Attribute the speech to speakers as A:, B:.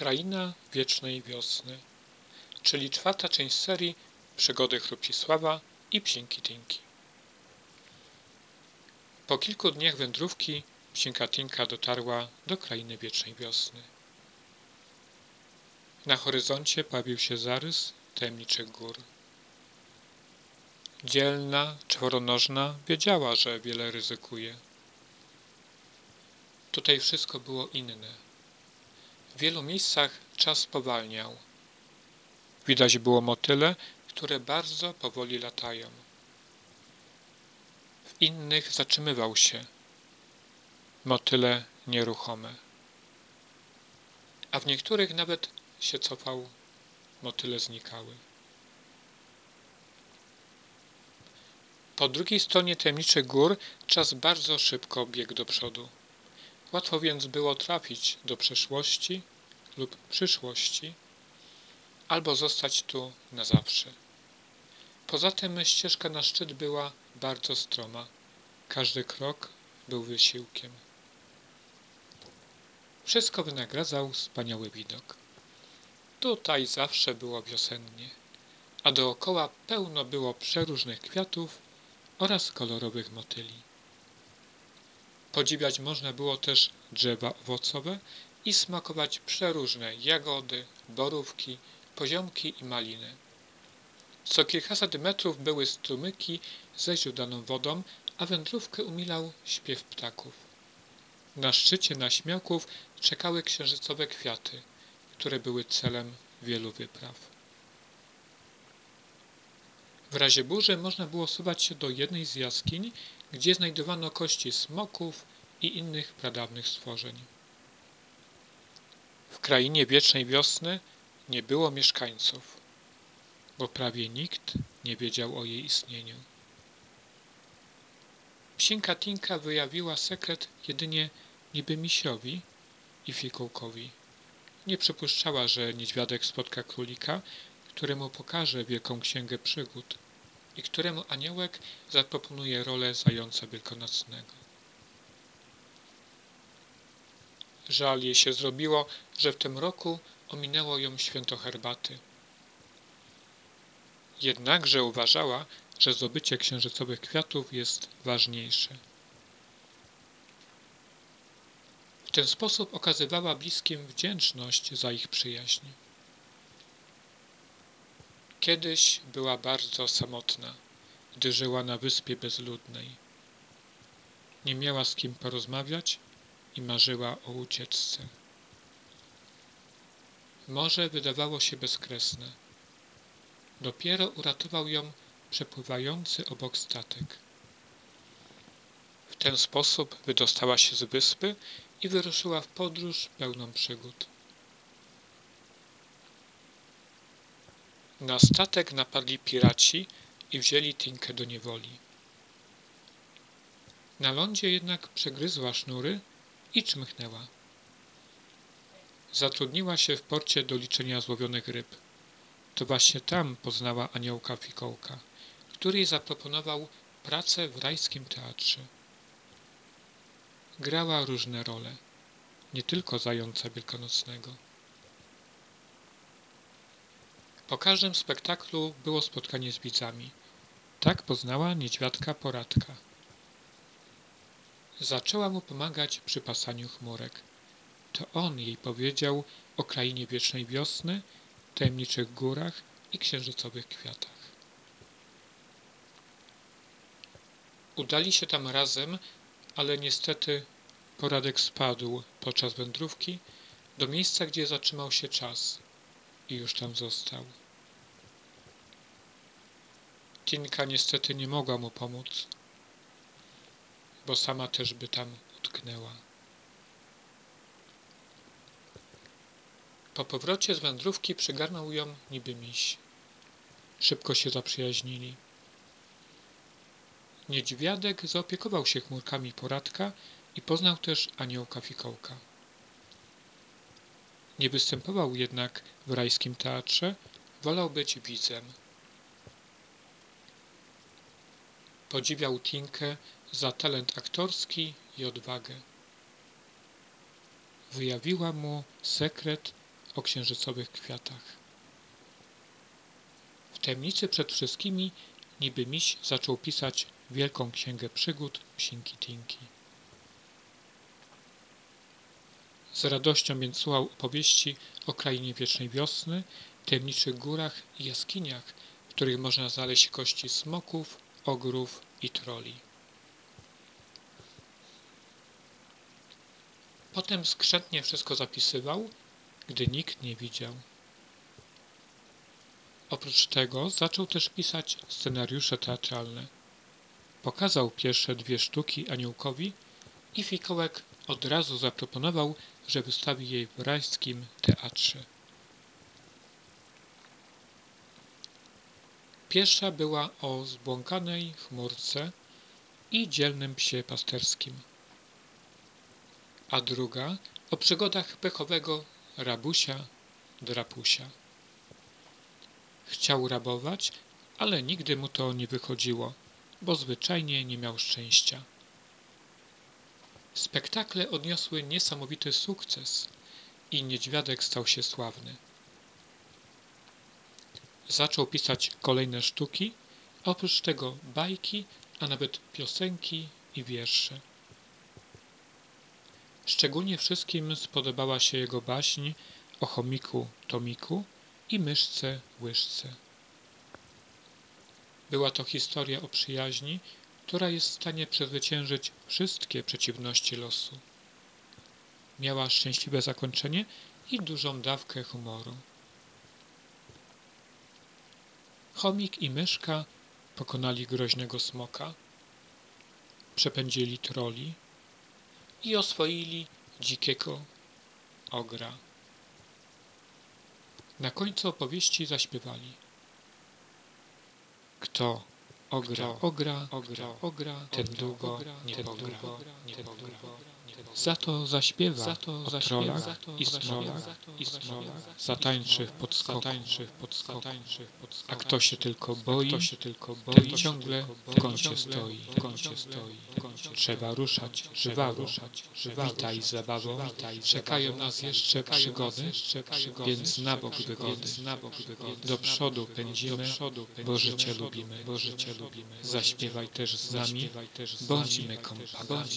A: Kraina Wiecznej Wiosny, czyli czwarta część serii Przygody Chrupcisława i Psinki Tinki. Po kilku dniach wędrówki Psinka Tinka dotarła do Krainy Wiecznej Wiosny. Na horyzoncie pojawił się zarys tajemniczych gór. Dzielna, czworonożna wiedziała, że wiele ryzykuje. Tutaj wszystko było inne w wielu miejscach czas spowalniał. Widać było motyle, które bardzo powoli latają. W innych zatrzymywał się. Motyle nieruchome. A w niektórych nawet się cofał, motyle znikały. Po drugiej stronie tajemniczych gór czas bardzo szybko biegł do przodu. Łatwo więc było trafić do przeszłości lub przyszłości, albo zostać tu na zawsze. Poza tym ścieżka na szczyt była bardzo stroma. Każdy krok był wysiłkiem. Wszystko wynagradzał wspaniały widok. Tutaj zawsze było wiosennie, a dookoła pełno było przeróżnych kwiatów oraz kolorowych motyli. Podziwiać można było też drzewa owocowe i smakować przeróżne jagody, borówki, poziomki i maliny. Co kilkaset metrów były strumyki ze wodą, a wędrówkę umilał śpiew ptaków. Na szczycie naśmiałków czekały księżycowe kwiaty, które były celem wielu wypraw. W razie burzy można było suwać się do jednej z jaskiń, gdzie znajdowano kości smoków i innych pradawnych stworzeń. W krainie wiecznej wiosny nie było mieszkańców, bo prawie nikt nie wiedział o jej istnieniu. Psinka Tinka wyjawiła sekret jedynie niby misiowi i fikołkowi. Nie przypuszczała, że niedźwiadek spotka królika, któremu pokaże wielką księgę przygód i któremu aniołek zaproponuje rolę zająca wielkanocnego. Żal jej się zrobiło, że w tym roku ominęło ją święto herbaty. Jednakże uważała, że zdobycie księżycowych kwiatów jest ważniejsze. W ten sposób okazywała bliskim wdzięczność za ich przyjaźń. Kiedyś była bardzo samotna, gdy żyła na wyspie bezludnej. Nie miała z kim porozmawiać i marzyła o ucieczce. Morze wydawało się bezkresne. Dopiero uratował ją przepływający obok statek. W ten sposób wydostała się z wyspy i wyruszyła w podróż pełną przygód. Na statek napadli piraci i wzięli Tinkę do niewoli. Na lądzie jednak przegryzła sznury i czmychnęła. Zatrudniła się w porcie do liczenia złowionych ryb. To właśnie tam poznała aniołka Fikołka, który jej zaproponował pracę w rajskim teatrze. Grała różne role, nie tylko zająca wielkanocnego. Po każdym spektaklu było spotkanie z widzami. Tak poznała niedźwiadka poradka. Zaczęła mu pomagać przy pasaniu chmurek. To on jej powiedział o krainie wiecznej wiosny, tajemniczych górach i księżycowych kwiatach. Udali się tam razem, ale niestety poradek spadł podczas wędrówki do miejsca, gdzie zatrzymał się czas i już tam został. Tinka niestety nie mogła mu pomóc bo sama też by tam utknęła. Po powrocie z wędrówki przygarnął ją niby miś. Szybko się zaprzyjaźnili. Niedźwiadek zaopiekował się chmurkami poradka i poznał też aniołka fikołka. Nie występował jednak w rajskim teatrze, wolał być widzem. Podziwiał Tinkę za talent aktorski i odwagę. Wyjawiła mu sekret o księżycowych kwiatach. W tajemnicy przed wszystkimi niby miś zaczął pisać wielką księgę przygód Psinki Tinki. Z radością więc słuchał opowieści o krainie wiecznej wiosny, tajemniczych górach i jaskiniach, w których można znaleźć kości smoków, ogrów i troli. Potem skrzętnie wszystko zapisywał, gdy nikt nie widział. Oprócz tego zaczął też pisać scenariusze teatralne. Pokazał pierwsze dwie sztuki aniołkowi i Fikołek od razu zaproponował, że wystawi jej w rajskim teatrze. Pierwsza była o zbłąkanej chmurce i dzielnym psie pasterskim, a druga o przygodach pechowego rabusia drapusia. Chciał rabować, ale nigdy mu to nie wychodziło, bo zwyczajnie nie miał szczęścia. Spektakle odniosły niesamowity sukces i niedźwiadek stał się sławny. Zaczął pisać kolejne sztuki, a oprócz tego bajki, a nawet piosenki i wiersze. Szczególnie wszystkim spodobała się jego baśń o chomiku Tomiku i myszce Łyżce. Była to historia o przyjaźni, która jest w stanie przezwyciężyć wszystkie przeciwności losu. Miała szczęśliwe zakończenie i dużą dawkę humoru. Chomik i myszka pokonali groźnego smoka, przepędzili troli i oswoili dzikiego ogra. Na końcu opowieści zaśpiewali. Kto ogra, ogra, ogra, ogra, ten długo nie pogra, nie pogra. Za to zaśpiewa, za to o trolach i smolach, i smolach, zatańczy w podskokach, a kto się tylko boi, kto się tylko boi, ten ciągle w kącie stoi, w kącie stoi. Trzeba ruszać, żwawo, witaj zabawo, czekają nas jeszcze przygody, więc na bok wygody, do przodu pędzimy, bo życie lubimy, bo życie lubimy. Zaśpiewaj też z nami, bądźmy kompanami.